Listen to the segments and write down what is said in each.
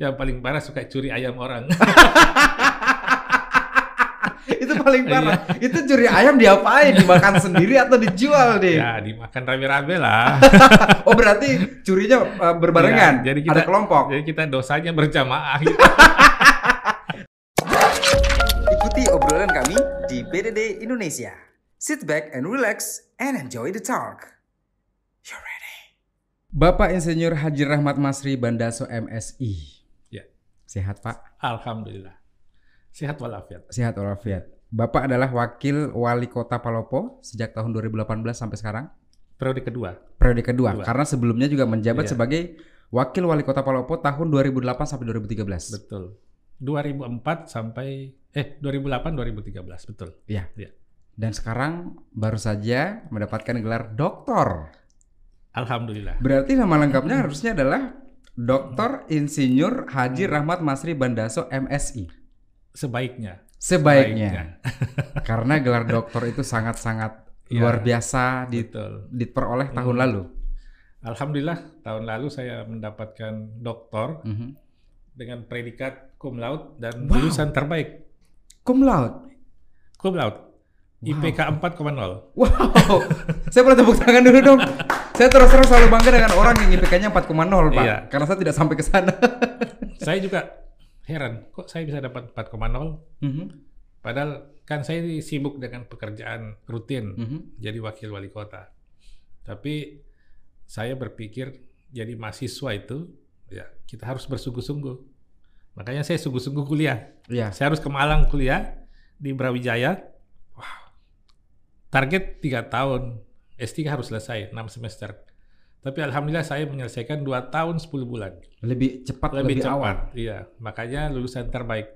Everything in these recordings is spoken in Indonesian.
Yang paling parah suka curi ayam orang. itu paling parah. itu curi ayam diapain? Dimakan sendiri atau dijual deh? ya, dimakan rame-rame lah. oh berarti curinya uh, berbarengan. Ya, jadi kita ada kelompok. Jadi kita dosanya berjamaah gitu. Ikuti obrolan kami di PDD Indonesia. Sit back and relax and enjoy the talk. You're ready. Bapak Insinyur Haji Rahmat Masri Bandaso MSI. Sehat Pak? Alhamdulillah. Sehat walafiat. Sehat walafiat. Bapak adalah wakil wali kota Palopo sejak tahun 2018 sampai sekarang. Periode kedua. Periode kedua. Kedua. Karena sebelumnya juga menjabat Iya. sebagai wakil wali kota Palopo tahun 2008 sampai 2013. Betul. 2004 sampai eh 2008 2013 betul. Iya. Iya. Dan sekarang baru saja mendapatkan gelar doktor. Alhamdulillah. Berarti nama lengkapnya harusnya adalah Doktor Insinyur Haji Rahmat Masri Bandaso MSI. Sebaiknya. Sebaiknya. Karena gelar doktor itu sangat-sangat Iya. luar biasa di, Betul. diperoleh tahun Hmm. lalu. Alhamdulillah tahun lalu saya mendapatkan doktor Mhm. dengan predikat cum laude dan Wow. lulusan terbaik Cum laude. cum laude. IPK 4,0. Wow. saya boleh tepuk tangan dulu dong. Saya terus terang selalu bangga dengan orang yang IPK-nya 4,0, Pak. Iya. Karena saya tidak sampai ke sana. Saya juga heran, kok saya bisa dapat 4,0 Mhm. padahal kan saya sibuk dengan pekerjaan rutin Mhm. jadi wakil wali kota. Tapi saya berpikir jadi mahasiswa itu ya kita harus bersungguh-sungguh. Makanya saya sungguh-sungguh kuliah. Iya. Saya harus ke Malang kuliah di Brawijaya. Target tiga tahun. S3 harus selesai 6 semester. Tapi alhamdulillah saya menyelesaikan 2 tahun 10 bulan. Lebih cepat, Lebih, lebih, cepat. awal. Iya, makanya lulusan terbaik.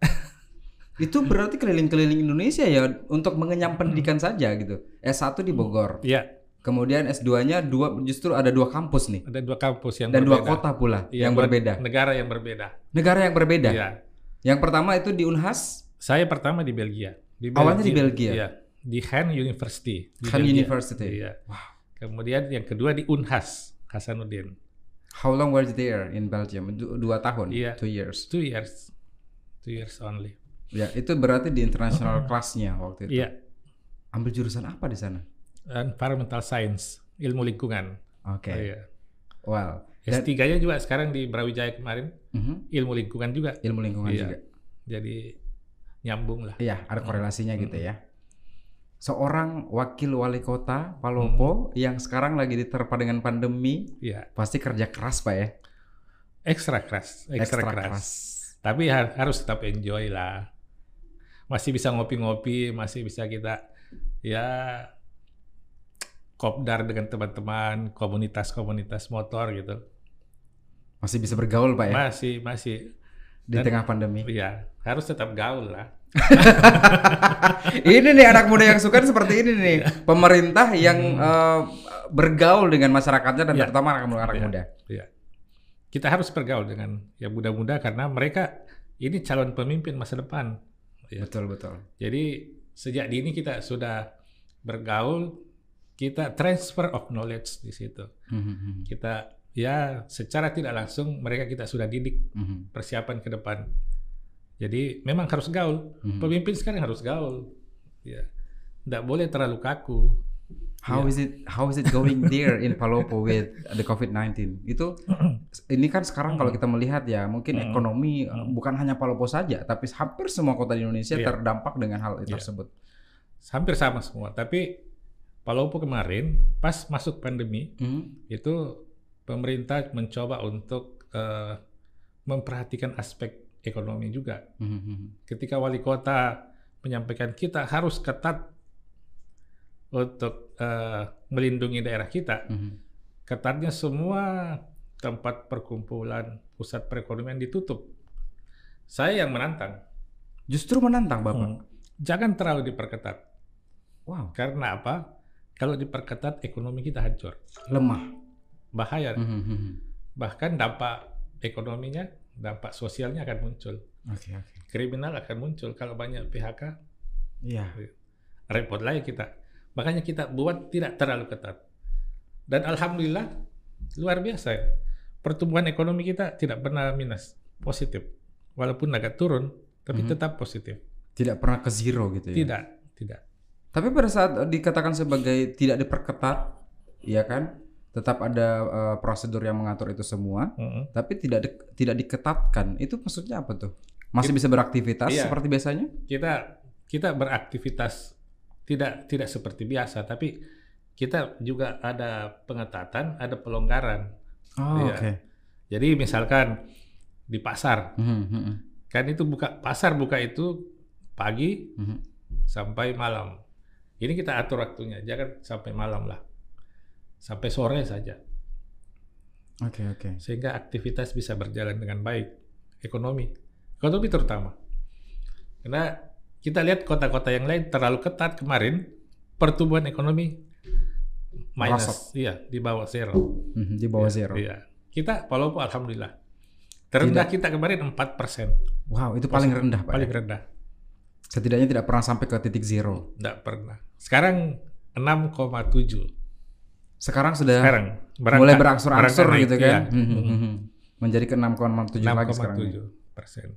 Itu berarti keliling-keliling Indonesia ya untuk mengenyam pendidikan saja gitu. S1 di Bogor. Iya, Kemudian S2-nya dua justru ada dua kampus nih ada dua kampus yang dan dua berbeda. kota pula Iya, yang buat berbeda. Negara yang berbeda. Negara yang berbeda. Iya. Yang pertama itu di Unhas, Saya pertama di Belgia. Di Awalnya di Belgia? Iya, di Han University. Di Han Belgia. University. Iya. Kemudian yang kedua di Unhas, Hasanuddin. How long were you there in Belgium? Du- dua tahun, Iya. two years. Two years. Two years only. Ya, itu berarti di international class-nya waktu itu. Iya. Ambil jurusan apa di sana? Environmental Science, ilmu lingkungan. Oke. Oh, iya. Wow. Dan S3-nya juga sekarang di Brawijaya kemarin, Mhm, ilmu lingkungan juga. ilmu lingkungan Iya. juga. Jadi nyambung lah. Iya, ada korelasinya gitu Mm-mm. ya. Seorang wakil wali kota Palopo yang sekarang lagi diterpa dengan pandemi, Iya. pasti kerja keras, Pak ya. Ekstra keras, ekstra, keras. Tapi har- harus tetap enjoy lah. Masih bisa ngopi-ngopi, masih bisa kita ya kopdar dengan teman-teman, komunitas-komunitas motor gitu. Masih bisa bergaul, Pak ya, Masih, masih. di Dan- tengah pandemi. Iya, harus tetap gaul lah. ini nih anak muda yang suka seperti ini nih. Pemerintah yang eh, bergaul dengan masyarakatnya dan Iya. terutama Iya. muda. Iya. Kita harus bergaul dengan yang muda-muda karena mereka ini calon pemimpin masa depan. Iya. Betul, betul. Jadi sejak dini kita sudah bergaul, kita transfer of knowledge di situ. Mhm, Kita ya secara tidak langsung mereka kita sudah didik mhm, persiapan ke depan. Jadi memang harus gaul. mhm. Pemimpin sekarang harus gaul. Ya. Tidak boleh terlalu kaku. How Iya. is it how is it going there in Palopo with the COVID-19? Itu ini kan sekarang kalau kita melihat ya mungkin Mm. ekonomi eh, Mm. bukan hanya Palopo saja tapi hampir semua kota di Indonesia Iya. terdampak dengan hal Iya. tersebut. Hampir sama semua. Tapi Palopo kemarin pas masuk pandemi Mhm. itu pemerintah mencoba untuk eh, memperhatikan aspek ekonomi juga. Mhm, Ketika wali kota menyampaikan kita harus ketat untuk eh, melindungi daerah kita, mhm. ketatnya semua tempat perkumpulan pusat perekonomian ditutup. Saya yang menantang, Justru menantang Bapak. Hmm. jangan terlalu diperketat. Wow, Karena apa? Kalau diperketat ekonomi kita hancur, lemah. bahaya. Mhm, mhm. Bahkan dampak ekonominya, dampak sosialnya akan muncul. Oke, oke. Kriminal akan muncul kalau banyak PHK, Iya. repot lagi kita. Makanya kita buat tidak terlalu ketat. Dan alhamdulillah luar biasa. pertumbuhan ekonomi kita tidak pernah minus, positif. Walaupun agak turun, tapi Mhm. tetap positif. Tidak pernah ke zero gitu ya. Tidak, tidak. Tapi pada saat dikatakan sebagai tidak diperketat, ya kan? Tetap ada eh, prosedur yang mengatur itu semua, Mm-mm. tapi tidak di- tidak diketatkan. Itu maksudnya apa tuh? Masih bisa beraktivitas Iya. seperti biasanya? Kita kita beraktivitas tidak tidak seperti biasa, tapi kita juga ada pengetatan, ada pelonggaran. Oh, Iya. oke. Jadi misalkan di pasar, Mhm, mhm, kan itu buka pasar buka itu pagi mhm. sampai malam. Ini kita atur waktunya, jangan sampai malam lah. Sampai sore saja. Oke, oke. Sehingga aktivitas bisa berjalan dengan baik. Ekonomi. Ekonomi terutama. Karena kita lihat kota-kota yang lain terlalu ketat kemarin, pertumbuhan ekonomi minus. Iya, di bawah zero. Mhm, Di bawah Iya, zero. Iya. Kita Palopo alhamdulillah. Terendah kita kemarin 4%. Wow, itu paling rendah, Pak. Paling ya? rendah. Setidaknya tidak pernah sampai ke titik zero. Enggak pernah. Sekarang 6,7. Sekarang sudah Sekarang mulai berangsur-angsur gitu kan. iya. Mhm, mhm. Menjadi ke 6,7 lagi sekarang. ini. 6,7 persen.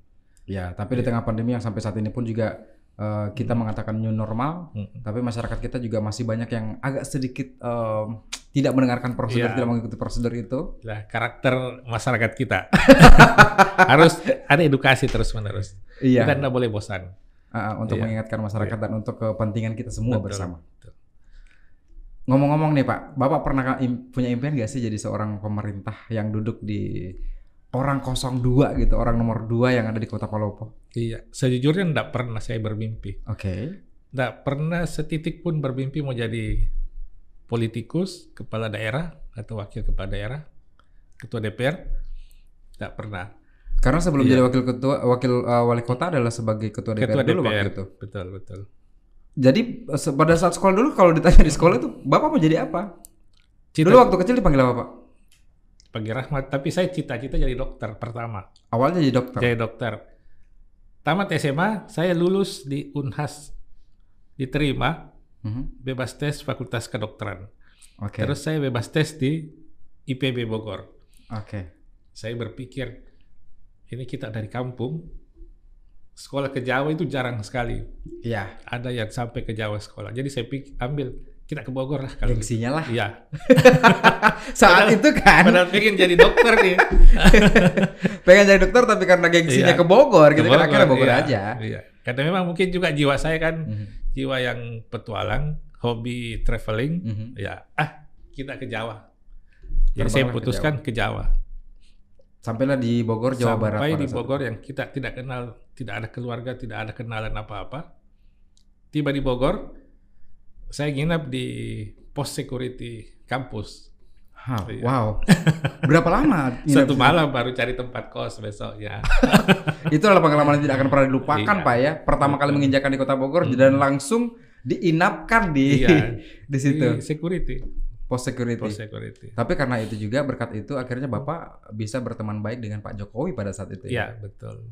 Ya, tapi di tengah pandemi yang sampai saat ini pun juga eh, kita mengatakan new normal, Mm. tapi masyarakat kita juga masih banyak yang agak sedikit em, tidak mendengarkan prosedur, Iya. tidak mengikuti prosedur itu. Lah karakter masyarakat kita harus ada edukasi terus menerus. Iya. Kita tidak boleh bosan. Ah, untuk Iya. mengingatkan masyarakat dan untuk kepentingan kita semua Betul, bersama. Ngomong-ngomong nih Pak, Bapak pernah im- punya impian gak sih jadi seorang pemerintah yang duduk di orang 02 gitu, orang nomor 2 yang ada di Kota Palopo? Iya, sejujurnya tidak pernah saya bermimpi. Oke. Tidak pernah setitik pun bermimpi mau jadi politikus, kepala daerah atau wakil kepala daerah, ketua DPR. Tidak pernah. Karena sebelum Iya. jadi wakil ketua wakil uh, wali kota adalah sebagai ketua DPR Ketua dulu DPR. waktu itu. Betul, betul. Jadi pada saat sekolah dulu kalau ditanya di sekolah itu Bapak mau jadi apa? Cita, Dulu waktu kecil dipanggil apa Pak? pagi rahmat, tapi saya cita-cita jadi dokter pertama. Awalnya jadi dokter. Jadi dokter. Tamat SMA, saya lulus di Unhas. Diterima, Mhm. bebas tes Fakultas Kedokteran. Oke. Terus saya bebas tes di IPB Bogor. Oke. Saya berpikir, ini kita dari kampung, sekolah ke Jawa itu jarang sekali. Iya. Ada yang sampai ke Jawa sekolah. Jadi saya pikir, ambil, kita ke Bogor lah. Kalau gitu. Gengsinya lah. Iya. Saat Padahal- itu kan Padahal pengen jadi dokter nih. pengen jadi dokter tapi karena gengsinya Iya. ke Bogor gitu Ke kan akhirnya Bogor iya, aja. Iya. Karena memang mungkin juga jiwa saya kan Mhm. jiwa yang petualang, hobi traveling, Mhm. ya ah kita ke Jawa. Jadi saya Terbanglah ke putuskan ke Jawa. Sampailah di Bogor Jawa Barat. Sampai di Bogor yang kita tidak kenal, tidak ada keluarga, tidak ada kenalan apa-apa. Tiba di Bogor, saya nginap di pos security kampus. Hah, Iya. wow. Berapa lama? Satu malam baru cari tempat kos besoknya. Itu adalah pengalaman yang tidak akan pernah dilupakan Iya. Pak ya. Pertama kali menginjakan di Kota Bogor Hmm. dan langsung diinapkan di Iya. di situ Di security, pos security. pos security. Tapi karena itu juga berkat itu akhirnya Bapak bisa berteman baik dengan Pak Jokowi pada saat itu ya. Iya, betul.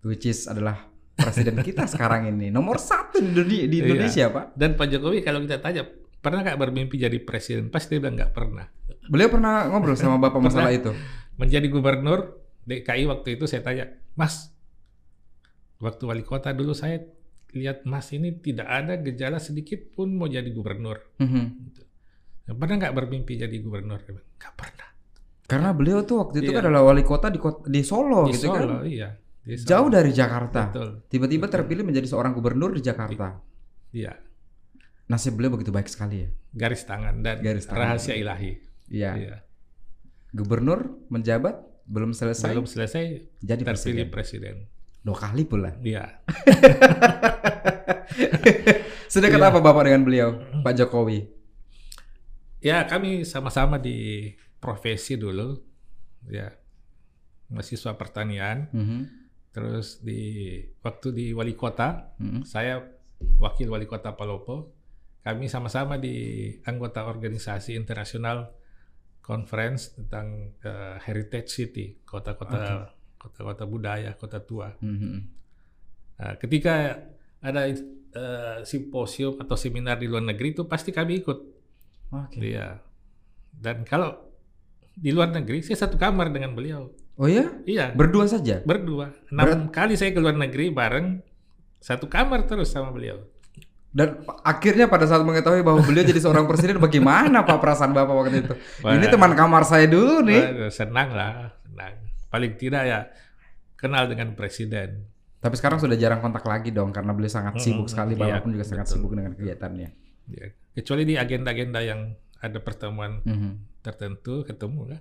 Which is adalah presiden kita sekarang ini nomor satu di dunia di Iya. Indonesia Pak. Dan Pak Jokowi kalau kita tanya, pernah nggak bermimpi jadi presiden? Pasti dia bilang nggak pernah. Beliau pernah ngobrol sama Bapak masalah itu. Menjadi gubernur DKI waktu itu saya tanya, Mas, waktu wali kota dulu saya lihat Mas ini tidak ada gejala sedikit pun mau jadi gubernur. Mhm. Pernah nggak bermimpi jadi gubernur? Nggak pernah. Karena beliau tuh waktu itu Iya. kan adalah wali kota di kota, di Solo Di gitu kan. Solo, iya. Di Solo. Jauh dari Jakarta. Tiba-tiba terpilih menjadi seorang gubernur di Jakarta. Iya. Nasib beliau begitu baik sekali ya. Garis tangan dan Garis tangan. rahasia ilahi. Iya. Iya. Gubernur menjabat belum selesai Belum selesai jadi terpilih presiden. presiden. Dua kali pula. Iya. Sedekat Iya. apa Bapak dengan beliau, Pak Jokowi? Ya, kami sama-sama di profesi dulu. Ya. Mahasiswa pertanian. Mhm. Terus di waktu di wali kota, Mhm. saya wakil wali kota Palopo. Kami sama-sama di anggota organisasi internasional conference tentang eh, heritage city, kota-kota kota-kota budaya, kota tua. Mhm. Nah, ketika ada eh, simposium atau seminar di luar negeri itu pasti kami ikut. Oke. Iya. Dan kalau di luar negeri, saya satu kamar dengan beliau. Oh ya? Iya, Berdua saja. berdua. Enam kali saya ke luar negeri bareng satu kamar terus sama beliau. Dan akhirnya pada saat mengetahui bahwa beliau jadi seorang presiden, bagaimana Pak perasaan Bapak waktu itu? Wah. Ini teman kamar saya dulu nih. Waduh, senang lah, senang. Paling tidak ya kenal dengan presiden. Tapi sekarang sudah jarang kontak lagi dong karena beliau sangat Hmm, sibuk sekali. Bapak iya, pun juga sangat betul. sibuk dengan kegiatannya. Ya. Kecuali di agenda-agenda yang ada pertemuan Mhm. tertentu ketemu kan.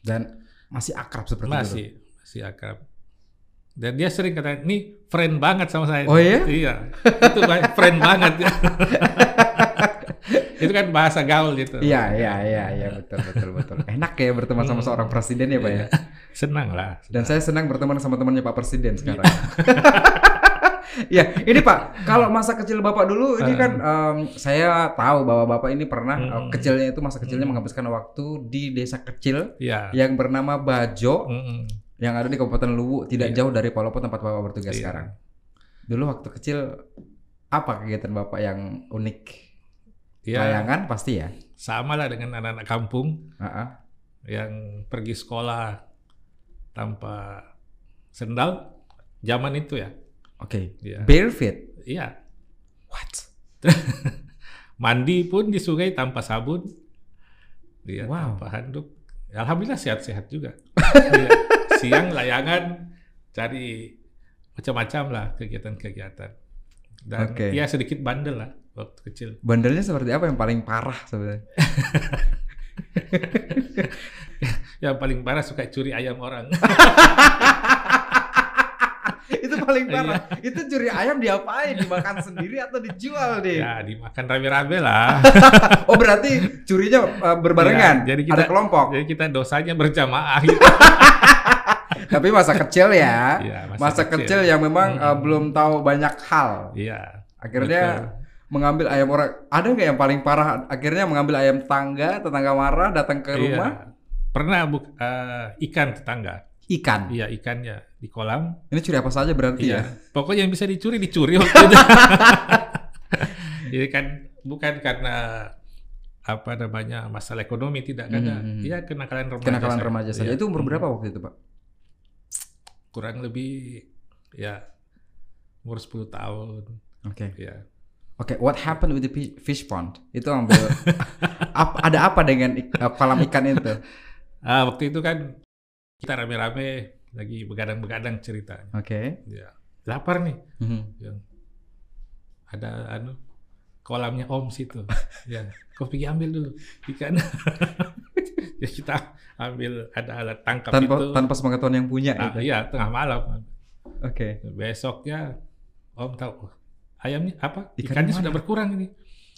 Dan masih akrab seperti itu. Masih, masih akrab. Dan dia sering kata, ini friend banget sama saya. Oh iya? Iya, itu friend banget. itu kan bahasa gaul gitu. Iya, iya, iya, iya, betul, betul, betul. Enak ya berteman sama Hmm. seorang presiden ya, Pak ya. Iya. Senang lah. Dan saya senang berteman sama temannya Pak Presiden sekarang. Ya, ini Pak, kalau masa kecil Bapak dulu ini kan em, saya tahu bahwa Bapak ini pernah Hmm. eh, kecilnya itu masa kecilnya menghabiskan waktu di desa kecil Iya. yang bernama Bajo Mm-mm. yang ada di Kabupaten Luwu, tidak Iya. jauh dari Palopo tempat Bapak bertugas Iya. sekarang. Dulu waktu kecil apa kegiatan Bapak yang unik? Ya, Layangan pasti ya. sama lah dengan anak-anak kampung Ah, yang pergi sekolah tanpa sendal zaman itu ya. Oke. Iya. Barefoot. Iya. What? Mandi pun di sungai tanpa sabun. Iya, Wow. tanpa handuk. Alhamdulillah sehat-sehat juga. Iya. Siang layangan cari macam-macam lah kegiatan-kegiatan. Dan Oke. ya sedikit bandel lah waktu kecil. Bandelnya seperti apa yang paling parah sebenarnya? Yang paling parah suka curi ayam orang. Paling Iya. parah. Itu curi ayam diapain? Dimakan sendiri atau dijual deh? ya dimakan rame-rame lah. Oh berarti curinya uh, berbarengan. Iya, jadi kita ada kelompok. Jadi kita dosanya berjamaah gitu. Tapi masa kecil ya. Iya, masa, kecil. yang memang uh, belum tahu banyak hal. Iya. Akhirnya mengambil ayam orang. Ada nggak yang paling parah? Akhirnya mengambil ayam tangga, tetangga marah, datang ke Iya. rumah. Pernah buk, eh, ikan tetangga. Ikan. Iya, ikannya di kolam. Ini curi apa saja berarti Iya. ya? Pokoknya yang bisa dicuri dicuri waktu itu. Jadi kan bukan karena apa namanya masalah ekonomi tidak ada. Hmm. Iya kenakalan remaja. Kenakalan saya. remaja saja. Iya. Itu umur berapa waktu itu, Pak? Kurang lebih ya umur 10 tahun. Oke. Ya. Oke, what happened with the fi- fish pond? Itu ambil ap- ada apa dengan ik- uh, kolam ikan itu? Ah, waktu itu kan kita rame-rame lagi begadang-begadang ceritanya. Oke. Ya. Lapar nih. Mhm. yang ada anu kolamnya Om situ. ya, kau pergi ambil dulu ikan. ya kita ambil ada alat tangkap Tanpa itu. tanpa sepengetahuan yang punya Ah, itu. iya, tengah malam. Oke. Besoknya Om tahu "Oh, ayamnya apa? Ikannya Ikannya mana?" sudah berkurang ini.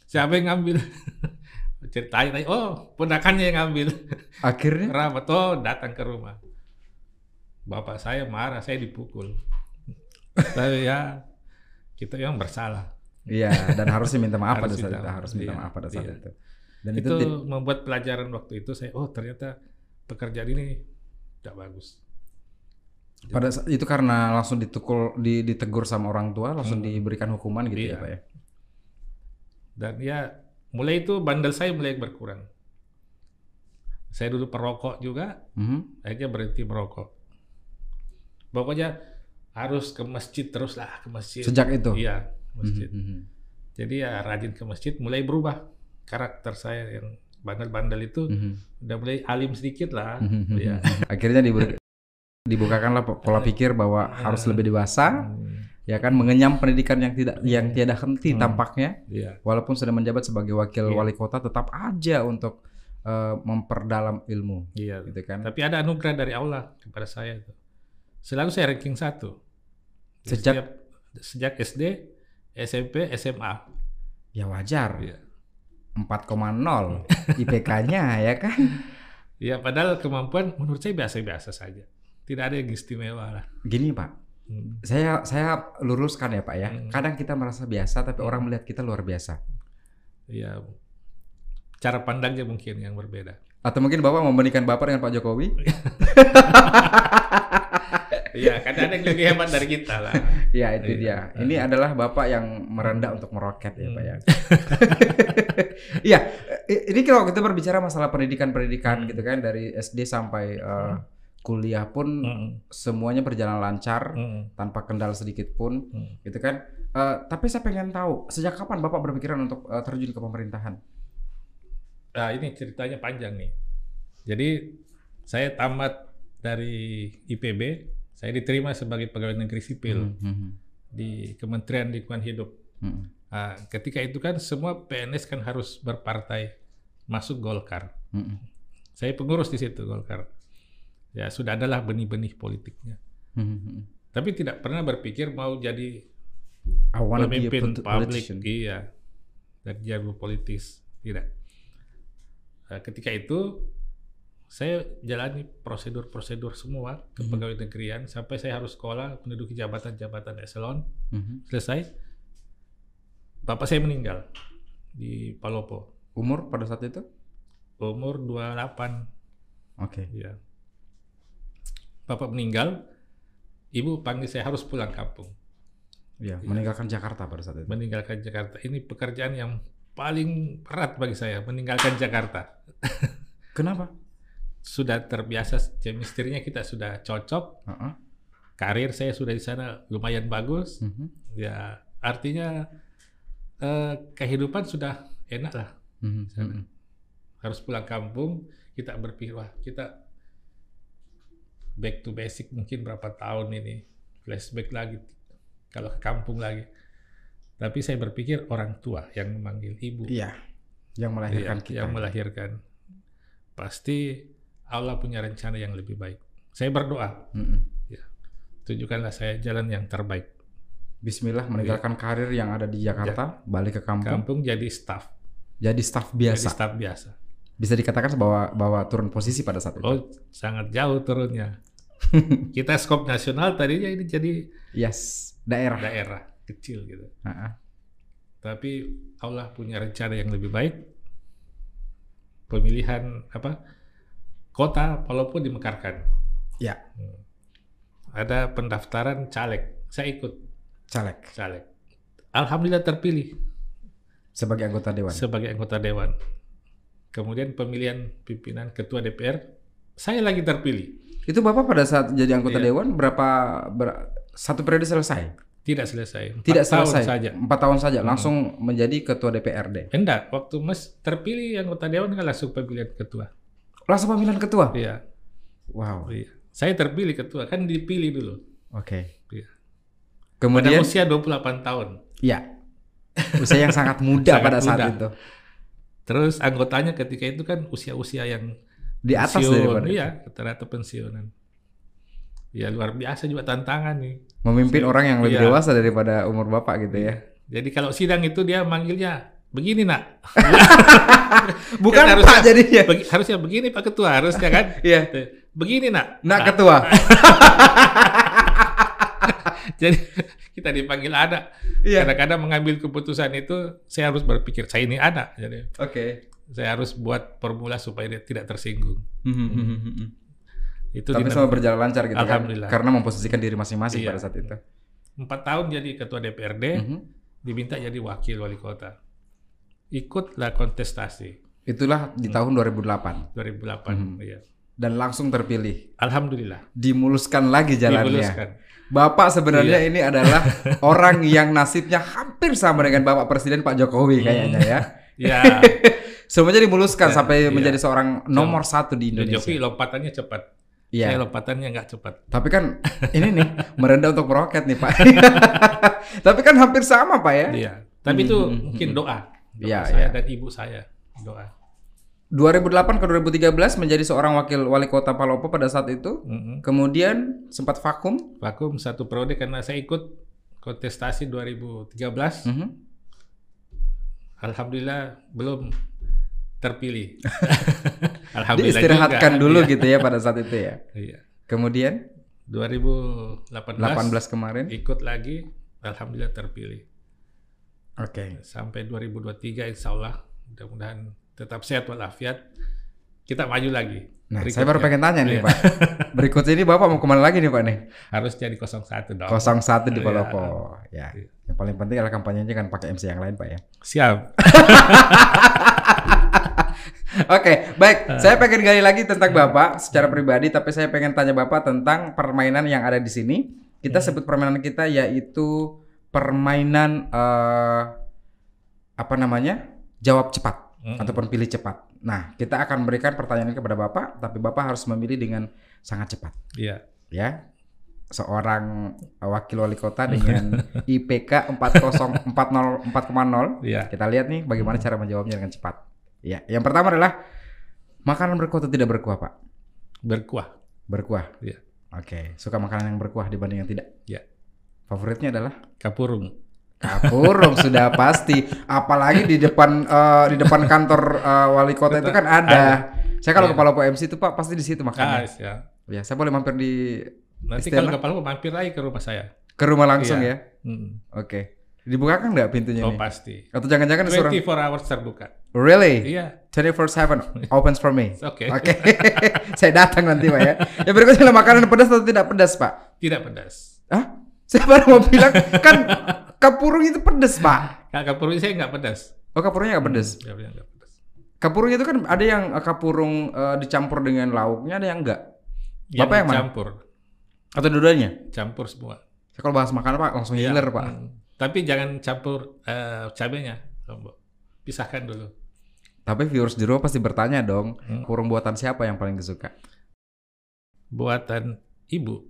Siapa yang ngambil? Ceritain tanya, oh ponakannya yang ngambil. Akhirnya Rapat, oh datang ke rumah. Bapak saya marah, saya dipukul. Tapi ya kita yang bersalah. iya dan harusnya minta maaf pada Harus saat minta itu, maaf, harus minta iya, maaf pada saat iya. itu. Dan itu, itu, membuat pelajaran waktu itu saya oh ternyata pekerjaan ini tidak bagus. pada saat itu karena langsung ditukul di, ditegur sama orang tua, langsung Hmm. diberikan hukuman gitu ya, Iya. Pak ya. Dan ya mulai itu bandel saya mulai berkurang. Saya dulu perokok juga, Mhm. akhirnya berhenti merokok. Pokoknya harus ke masjid terus lah ke masjid. Sejak itu. Iya masjid. Mhm, mhm. Jadi ya rajin ke masjid mulai berubah karakter saya yang bandel-bandel itu Mhm. udah mulai alim sedikit lah. Mhm. Iya. Akhirnya diberi, dibukakanlah po- pola pikir bahwa harus lebih dewasa, Hmm, ya kan mengenyam pendidikan yang tidak yang tiada henti Hmm. tampaknya, Iya. walaupun sudah menjabat sebagai wakil Iya. wali kota tetap aja untuk eh, memperdalam ilmu, Iya. gitu kan. Tapi ada anugerah dari Allah kepada saya itu. Selalu saya ranking satu. Sejak- setiap- sejak SD, SMP, SMA. Ya wajar, Iya. 4,0 IPK-nya ya kan. Iya, padahal kemampuan menurut saya biasa-biasa saja. Tidak ada yang istimewa lah. Gini Pak, Hmm. saya saya luruskan ya Pak ya. Hmm. Kadang kita merasa biasa, tapi Hmm. orang melihat kita luar biasa. Iya. Cara pandangnya mungkin yang berbeda. Atau mungkin Bapak membandingkan Bapak dengan Pak Jokowi? Iya, kan ada yang lebih hebat dari kita lah. Ya itu Iya. dia. Ini adalah bapak yang merendah untuk meroket ya pak ya. Hmm. Iya. Ini kalau kita berbicara masalah pendidikan-pendidikan Hmm. gitu kan dari SD sampai eh, kuliah pun Mm-mm. semuanya berjalan lancar Mm-mm. tanpa kendala sedikit pun Mm. gitu kan. Eh, tapi saya pengen tahu sejak kapan Bapak berpikiran untuk eh, terjun ke pemerintahan? Nah, ini ceritanya panjang nih. Jadi saya tamat dari IPB, saya diterima sebagai pegawai negeri sipil Hmm, di Kementerian Lingkungan Hidup. hmm, hmm, Nah, ketika itu kan semua PNS kan harus berpartai masuk Golkar. hmm, hmm, Saya pengurus di situ Golkar. Ya sudah adalah benih-benih politiknya. hmm, hmm. Tapi tidak pernah berpikir mau jadi pemimpin publik, iya, dan jago politis, tidak. Nah, ketika itu saya jalani prosedur-prosedur semua ke Mhm. pegawai negerian sampai saya harus sekolah menduduki jabatan-jabatan eselon Mhm. selesai. Bapak saya meninggal di Palopo Umur pada saat itu? umur 28 Oke. ya. Bapak meninggal, ibu panggil saya harus pulang kampung. Iya, meninggalkan Jakarta pada saat itu. meninggalkan Jakarta. Ini pekerjaan yang paling berat bagi saya, meninggalkan Jakarta. Kenapa? Sudah terbiasa chemistry-nya kita sudah cocok, Heeh. karir saya sudah di sana lumayan bagus. Mhm. Ya, artinya eh, kehidupan sudah enak lah. Mhm, Sana. mhm. Harus pulang kampung, kita berpikir wah kita back to basic mungkin berapa tahun ini flashback lagi kalau ke kampung lagi. Tapi saya berpikir orang tua yang memanggil ibu. Iya. Yang melahirkan Iya, kita. yang melahirkan. Pasti Allah punya rencana yang lebih baik. Saya berdoa, Mhm. tunjukkanlah saya jalan yang terbaik. Bismillah meninggalkan karir yang ada di Jakarta, balik ke kampung, Kampung jadi staff, jadi staf jadi biasa. staff biasa. Bisa dikatakan bahwa bahwa turun posisi pada saat itu. Oh, sangat jauh turunnya. Kita skop nasional tadinya ini jadi Yes, daerah. daerah kecil gitu. Heeh. Tapi Allah punya rencana yang lebih baik. Pemilihan apa? Kota walaupun dimekarkan. Ya, Hmm. Ada pendaftaran caleg. Saya ikut caleg caleg. Alhamdulillah terpilih sebagai anggota dewan. sebagai anggota dewan. Kemudian pemilihan pimpinan ketua DPR, saya lagi terpilih. Itu Bapak pada saat jadi anggota Iya. dewan berapa ber- satu periode selesai? Tidak selesai. Empat Tidak tahun selesai. saja. Empat tahun saja Hmm. langsung menjadi ketua DPRD. Enggak, waktu Mas terpilih anggota dewan kan langsung pemilihan ketua. Langsung pemilihan ketua. Iya, Wow. iya. Saya terpilih ketua, kan dipilih dulu. Oke. Iya. Pada Kemudian usia 28 tahun. ya. Usia yang sangat muda Sangat pada saat muda. itu. Terus anggotanya ketika itu kan usia-usia yang Di atas pensiun. daripada itu. Iya, rata-rata pensiunan. Ya luar biasa juga tantangan nih. Memimpin Iya. orang yang lebih Iya. dewasa daripada umur Bapak gitu ya. Jadi kalau sidang itu dia manggilnya begini nak. Bukan Kan Pak harusnya- jadinya. Begi- harusnya begini Pak Ketua harusnya kan. Iya. Begini nak. Nak ketua. Jadi kita dipanggil ada. Iya. Kadang-kadang mengambil keputusan itu saya harus berpikir saya ini ada. Jadi Oke. saya harus buat formula supaya dia tidak tersinggung. Itu Tapi semua berjalan lancar gitu kan. Alhamdulillah. Karena memposisikan diri masing-masing Iya. pada saat itu. empat tahun jadi ketua DPRD, Mhm. diminta jadi wakil wali kota. Ikutlah kontestasi Itulah di tahun 2008 2008. Mhm. Iya. dan langsung terpilih. Alhamdulillah. Dimuluskan lagi jalannya. Diluluskan. Bapak sebenarnya Iya. ini adalah orang yang nasibnya hampir sama dengan Bapak Presiden Pak Jokowi kayaknya ya. Ya, Semuanya dimuluskan Ya, sampai iya. menjadi seorang nomor satu di Jokowi Indonesia. lompatannya cepat. Iya. Saya lompatannya nggak cepat. Tapi kan ini nih merendah untuk meroket nih Pak. Tapi kan hampir sama Pak ya. Iya. Tapi itu mhm, mungkin doa. Iya, saya iya. dan ibu saya. Doa. 2008 ke 2013 menjadi seorang wakil wali kota Palopo pada saat itu. Mhm. Kemudian sempat vakum. Vakum satu periode karena saya ikut kontestasi 2013. Mhm. Alhamdulillah belum terpilih. Alhamdulillah Diistirahatkan juga. dulu Iya. gitu ya pada saat itu ya. Iya. Kemudian 2018 18 kemarin. ikut lagi, alhamdulillah terpilih. Oke. Sampai 2023 insya Allah mudah-mudahan tetap sehat walafiat. Kita maju lagi. Nah, Berikutnya. saya baru pengen tanya nih Iya. Pak. Berikutnya ini Bapak mau ke mana lagi nih Pak nih? Harus jadi 01 dong. 01 di Iya. Palopo. Ya. Iya. Yang paling penting adalah kampanyenya kan pakai MC yang lain Pak ya. Siap. Oke, baik. Saya pengen gali lagi tentang Bapak secara pribadi, tapi saya pengen tanya Bapak tentang permainan yang ada di sini. Kita sebut permainan kita yaitu permainan eh, apa namanya? Jawab cepat Mm. ataupun pilih cepat. Nah, kita akan memberikan pertanyaan kepada Bapak, tapi Bapak harus memilih dengan sangat cepat, Iya. ya. Seorang wakil wali kota dengan IPK 40 40 4,0 Iya. kita lihat nih bagaimana cara menjawabnya dengan cepat. Ya, yang pertama adalah makanan berkuah atau tidak berkuah, Pak? Berkuah. Berkuah. Iya. Oke, suka makanan yang berkuah dibanding yang tidak. Iya. Favoritnya adalah Kapurung. kapurung sudah pasti. Apalagi di depan eh, di depan kantor eh, wali kota itu kan ada. Saya kalau Iya. kepala MC itu Pak pasti di situ Ah, makannya. ya. Ya, saya boleh mampir di Nanti Istana? kalau kepala mampir lagi ke rumah saya. ke rumah langsung Iya. ya. Mm. Oke. Dibukakan nggak pintunya Oh nih? pasti. Atau jangan-jangan disuruh 24 hours terbuka. Really? Iya. 24/7 opens for me. Oke. Oke. saya datang nanti, Pak ya. Yang berikutnya makanan pedas atau tidak pedas, Pak? Tidak pedas. Hah? Saya baru mau bilang kan kapurung itu pedas, Pak. Kak kapurung saya nggak pedas. Oh, kapurungnya nggak pedas. Pedas, nggak pedas. Kapurung itu kan ada yang eh, kapurung eh, dicampur dengan lauknya, ada yang enggak. Bapak yang mana? campur. Atau dua-duanya? Campur semua. Saya kalau bahas makanan, Pak, langsung Iya. ngiler, Pak. Mm. Tapi jangan campur eh, cabenya. Pisahkan dulu. Tapi viewers di rumah pasti bertanya dong, Hmm. kapurung buatan siapa yang paling disuka? Buatan ibu,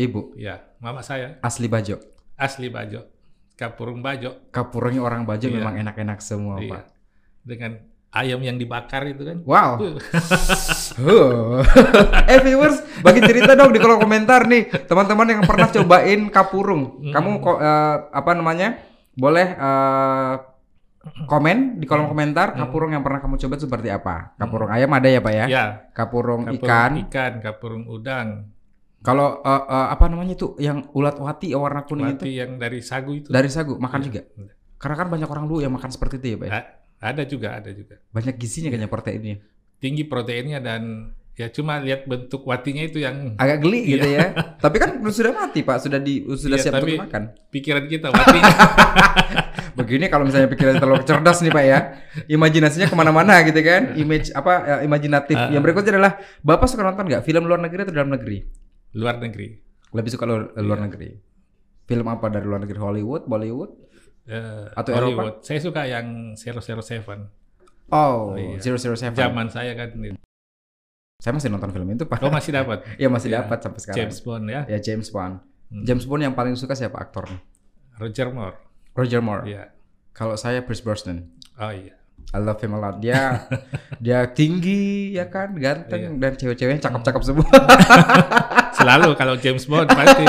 Ibu, ya, mama saya asli Bajo. asli Bajo, kapurung Bajo, Kapurungnya orang Bajo Iya. memang enak-enak semua, iya. Pak. Dengan ayam yang dibakar itu kan. Wow. Uh, eh viewers, bagi cerita dong di kolom komentar nih, teman-teman yang pernah cobain kapurung. Hmm. Kamu kok eh, apa namanya? Boleh eh, komen di kolom komentar Hmm. kapurung yang pernah kamu coba seperti apa? Kapurung ayam ada ya, Pak ya? ya, Kapurung, kapurung ikan. ikan, kapurung udang, Kalau eh, eh, apa namanya itu yang ulat wati yang warna kuning mati itu yang dari sagu itu. dari sagu makan Iya. juga. Karena kan banyak orang dulu yang makan seperti itu ya, Pak. ya? Ada juga, ada juga. Banyak gizinya kayaknya proteinnya. Tinggi proteinnya dan ya cuma lihat bentuk watinya itu yang Agak geli gitu ya. Tapi kan sudah mati, Pak. Sudah di sudah Iya, siap tapi- untuk makan. pikiran kita watinya. Begini kalau misalnya pikiran terlalu cerdas nih Pak ya, imajinasinya ke mana-mana gitu kan, image apa ya, imajinatif. Ah. Yang berikutnya adalah Bapak suka nonton nggak film luar negeri atau dalam negeri? Luar negeri. Lebih suka luar, luar Iya. negeri. Film apa dari luar negeri? Hollywood, Bollywood? Eh, Atau Hollywood. Saya suka yang 007. Oh, Iya. 007. Zaman saya kan. Saya masih nonton film itu Pak. Oh masih dapat. Iya masih Iya. dapat sampai sekarang. James Bond ya. Ya James Bond. Hmm. James Bond yang paling suka siapa aktornya? Roger Moore. Roger Moore. Iya. Kalau saya Pierce Brosnan. Oh iya. I love him a lot. Dia dia tinggi ya kan, ganteng dan cewek-ceweknya cakep-cakep semua. Selalu kalau James Bond pasti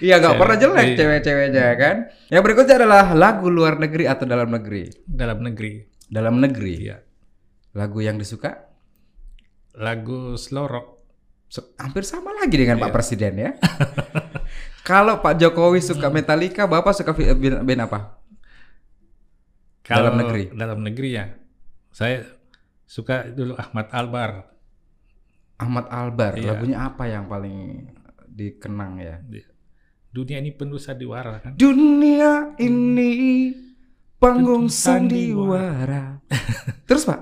Iya nggak pernah jelek Iya. cewek-ceweknya kan. Yang berikutnya adalah lagu luar negeri atau dalam negeri. dalam negeri. Dalam negeri. Iya. Lagu yang disuka Lagu slow rock. so- hampir sama lagi dengan Pak Iya. Presiden ya. Kalau Pak Jokowi suka Metallica, Bapak suka band, band apa? Kalau Dalam negeri. Dalam negeri ya. Saya suka dulu Ahmad Albar. Ahmad Albar. Iya. Lagunya apa yang paling dikenang ya? Dunia ini penuh sandiwara kan. Dunia ini panggung Panggung sandiwara. Terus Pak?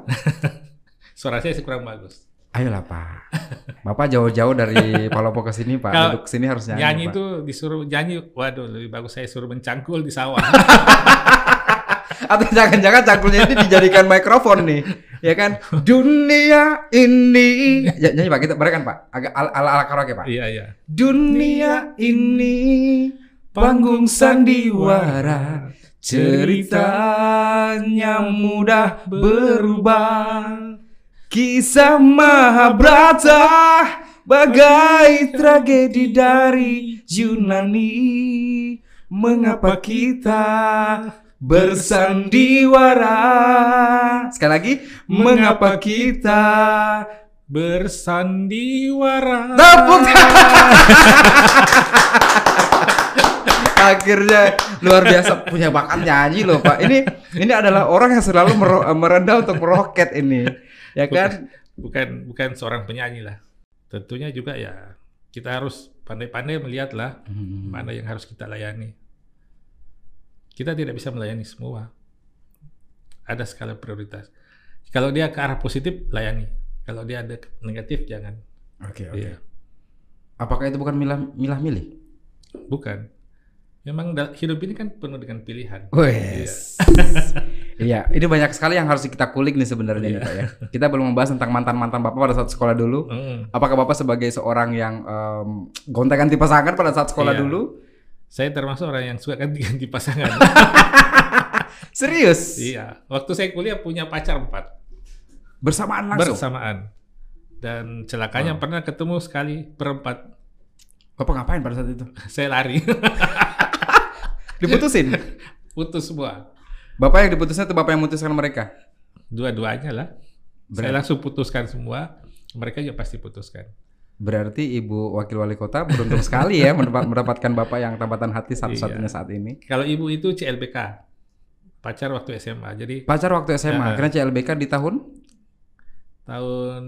Suara saya sih kurang bagus. Ayolah Pak. Bapak jauh-jauh dari Palopo ke sini Pak. Kalau Duduk sini harus nyanyi. Nyanyi Pak. itu disuruh nyanyi, waduh lebih bagus saya suruh mencangkul di sawah. Atau jangan-jangan cangkulnya ini dijadikan mikrofon nih. Ya kan? Dunia ini. Ya, nyanyi Pak, kita berikan Pak. Agak ala ala, ala karaoke Pak. iya iya. Dunia ini panggung sandiwara. Ceritanya mudah berubah. Kisah Mahabharata bagai tragedi dari Yunani. Mengapa kita bersandiwara? Sekali lagi, mengapa kita Bersandiwara. Tepuk Akhirnya luar biasa punya bakat nyanyi loh Pak. Ini ini adalah orang yang selalu merendah untuk meroket ini, ya kan? Bukan bukan seorang penyanyi lah. Tentunya juga ya kita harus pandai-pandai melihat lah Hmm. mana yang harus kita layani. Kita tidak bisa melayani semua. Ada skala prioritas. Kalau dia ke arah positif, layani. Kalau dia ada negatif, jangan. Oke, oke. Iya. Apakah itu bukan milah milah milih? Bukan. Memang hidup ini kan penuh dengan pilihan. Wes. Iya, ini banyak sekali yang harus kita kulik nih sebenarnya nih, Iya. Pak ya. Kita belum membahas tentang mantan-mantan Bapak pada saat sekolah dulu. Mm. Apakah Bapak sebagai seorang yang em, gonta-ganti pasangan pada saat sekolah Iya. dulu? Saya termasuk orang yang suka ganti-ganti pasangan. Serius? iya. Waktu saya kuliah punya pacar empat. Bersamaan langsung? Bersamaan. Dan celakanya pernah ketemu sekali berempat. Bapak ngapain pada saat itu? Saya lari. Diputusin? Putus semua. Bapak yang diputusnya itu Bapak yang memutuskan mereka? Dua-duanya lah. Saya langsung putuskan semua. Mereka juga pasti putuskan. Berarti Ibu Wakil Wali Kota beruntung sekali ya mendapat- mendapatkan Bapak yang tambatan hati satu-satunya Iya. saat ini. Kalau ibu itu CLBK. Pacar waktu SMA. Jadi Pacar waktu SMA, Ya. karena CLBK di tahun tahun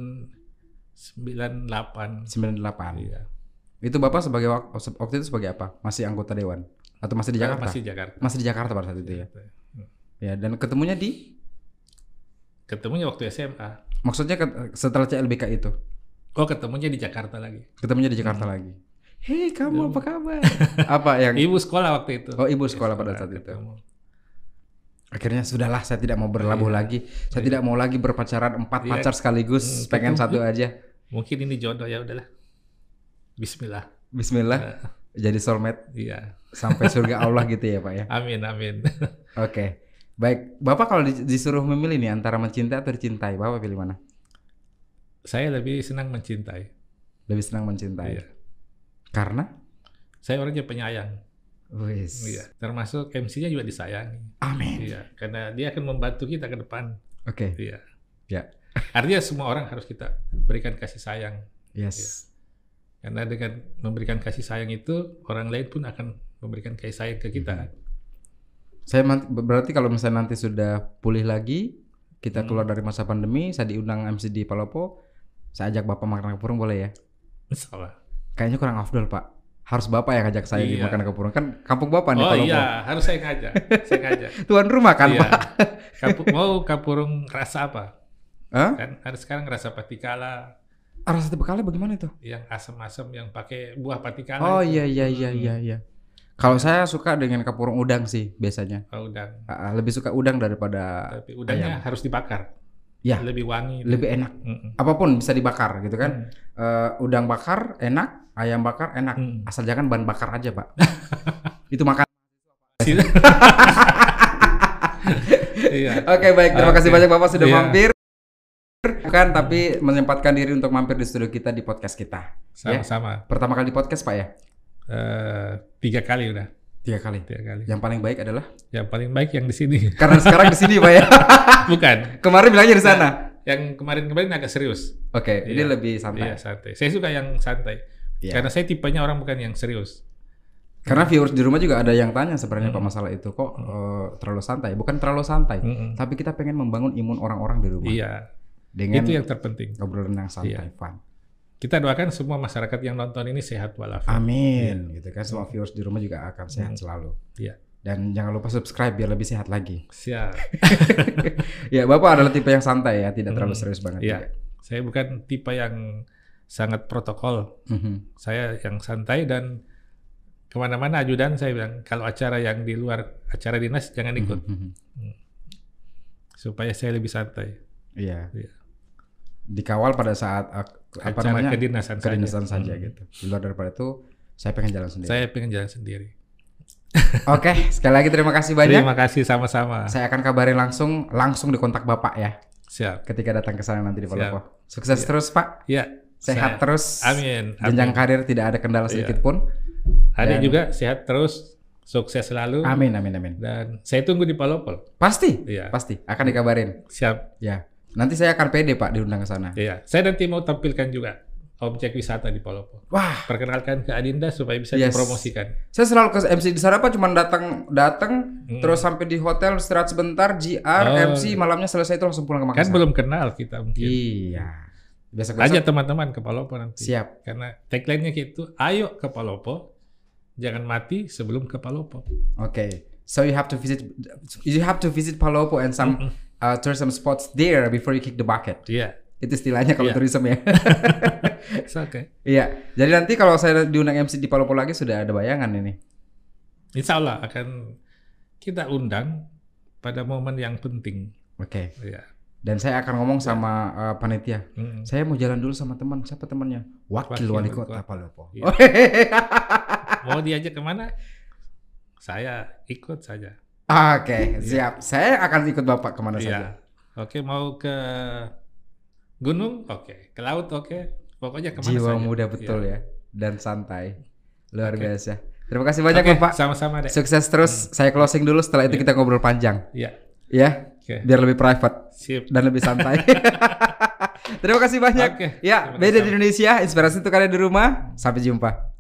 98. 98. Iya. Itu Bapak sebagai wak- waktu itu sebagai apa? Masih anggota dewan atau masih di Jakarta? Masih Jakarta. Masih di Jakarta pada saat itu ya. Ya, dan ketemunya di Ketemunya waktu SMA. maksudnya setelah CLBK itu. Oh ketemunya di Jakarta lagi. Ketemunya di Jakarta lagi. Hei, kamu apa kabar? apa yang Ibu sekolah waktu itu. Oh, ibu sekolah pada saat itu. akhirnya sudahlah saya tidak mau berlabuh Iya. lagi. Saya tidak mau lagi berpacaran empat Iya. pacar sekaligus, Hmm, pengen ketemu. satu aja. Mungkin ini jodoh ya udahlah. Bismillah. Bismillah. Eh, Jadi soulmate Iya. sampai surga Allah gitu ya, Pak ya. Amin amin. Oke. Baik, Bapak kalau di- disuruh memilih nih antara mencintai atau dicintai, Bapak pilih mana? Saya lebih senang mencintai. Lebih senang mencintai. Iya. Karena Saya orangnya penyayang. wis. Iya. Termasuk MC-nya juga disayangi. Amin. Iya. Karena dia akan membantu kita ke depan. Oke. Iya. Ya. Artinya semua orang harus kita berikan kasih sayang. Yes. Karena dengan memberikan kasih sayang itu orang lain pun akan memberikan kasih sayang ke kita. Saya man- berarti kalau misalnya nanti sudah pulih lagi, kita Hmm. keluar dari masa pandemi, saya diundang MC di Palopo, saya ajak Bapak makan kepurung boleh ya? Insya Allah. Kayaknya kurang afdol, Pak. Harus Bapak yang ngajak saya Iya. makan kepurung. Kan kampung Bapak nih Oh Palopo. iya, harus saya ngajak. saya ngajak. Tuan rumah kan, Iya. Pak? Kapu- mau kapurung rasa apa? Hah? Kan ada sekarang rasa patikala Rasa bekalnya bagaimana itu? yang asam-asam yang pakai buah patikala. Oh itu. iya iya iya Hmm. iya iya. Kalau saya suka dengan kapurung udang sih biasanya. Oh, udang. Ah, ah, lebih suka udang daripada Tapi udangnya harus dibakar. Ya. Lebih wangi. lebih enak. Mm-mm. Apa pun bisa dibakar gitu kan. Mm. Eh, udang bakar enak, ayam bakar enak. Mm. Asal jangan bahan bakar aja, Pak. Itu makan. Iya. Oke, baik. Terima kasih banyak Bapak sudah Iya. mampir. Kan tapi menyempatkan diri untuk mampir di studio kita di podcast kita. Sama-sama. Pertama kali di podcast, Pak ya? Eh, tiga kali udah. Tiga kali. Tiga kali. Yang paling baik adalah Yang paling baik yang di sini. karena sekarang di sini, Pak ya. Bukan. Kemarin bilangnya di sana. Yang kemarin-kemarin agak serius. Oke, ini Iya. lebih santai. Iya, santai. Saya suka yang santai. Iya. Karena saya tipenya orang bukan yang serius. Karena viewers di rumah juga ada yang tanya sebenarnya Hmm. Pak masalah itu kok eh, terlalu santai. Bukan terlalu santai, Mm-mm. tapi kita pengen membangun imun orang-orang di rumah Iya. dengan Itu yang terpenting. obrolan yang santai, Iya. fun. Kita doakan semua masyarakat yang nonton ini sehat walafiat. Amin. Gitu kan semua viewers di rumah juga akan sehat Hmm. selalu. Iya. Dan jangan lupa subscribe biar lebih sehat lagi. Siap. ya, Bapak adalah tipe yang santai ya, tidak terlalu Hmm. serius banget. Iya. Saya bukan tipe yang sangat protokol. Mhm. Saya yang santai dan ke mana-mana ajudan saya bilang kalau acara yang di luar acara dinas jangan ikut Mhm. supaya saya lebih santai. Iya. Iya. Dikawal pada saat eh, apa namanya? kedinasan, kedinasan saja, Hmm. gitu. Di luar daripada itu saya pengen jalan sendiri. Saya pengen jalan sendiri. Oke, sekali lagi terima kasih banyak. Terima kasih sama-sama. Saya akan kabarin langsung langsung di kontak Bapak ya Siap. ketika datang ke sana nanti di. Palopo. Sukses terus Pak, Ya. sehat saya- terus. Amin. Jenjang Amin. karir tidak ada kendala Iya. sedikit pun. Adik Dan- juga sehat terus, sukses selalu. Amin amin amin. Dan saya tunggu di Palopol. Pasti, Iya. pasti akan dikabarin. Siap. Ya, nanti saya akan pede Pak diundang ke sana. Iya. Saya nanti mau tampilkan juga objek wisata di Palopol. Wah, Perkenalkan ke Adinda supaya bisa Yes. dipromosikan. saya selalu ke MC di sana Pak, cuma datang datang Hmm. terus sampai di hotel istirahat sebentar, GR, Oh. MC malamnya selesai itu langsung pulang ke Kan Makassar. belum kenal kita mungkin. Iya. Biasa Ajak teman-teman ke Palopo nanti. Siap. Karena tagline-nya gitu, ayo ke Palopo, jangan mati sebelum ke Palopo. Oke. So you have to visit you have to visit Palopo and some uh, tourism spots there before you kick the bucket. Iya. Itu istilahnya kalau Iya. tourism ya. It's okay. Iya. Jadi nanti kalau saya diundang MC di Palu-Palu lagi sudah ada bayangan ini. Insya Allah akan kita undang pada momen yang penting. Oke. Iya. Dan saya akan ngomong sama uh, panitia. Mm. Saya mau jalan dulu sama teman. Siapa temannya? Wakil, Wakil wali kota. Palopo. Iya. Mau diajak ke mana? Saya ikut saja. Oke, siap. Saya akan ikut Bapak ke mana saja. Iya. Oke, mau ke gunung? Oke. Ke laut? Oke. Pokoknya ke mana Jiwa saja. muda betul Iya. ya dan santai. Luar Oke. biasa. Terima kasih banyak Oke, Bapak. Sama-sama deh. Sukses terus. Saya closing dulu setelah itu Iya. kita ngobrol panjang. Iya. Ya, Oke. biar lebih private Sip. dan lebih santai. Terima kasih banyak. Oke, Ya, beda di Indonesia, inspirasi untuk kalian di rumah. Sampai jumpa.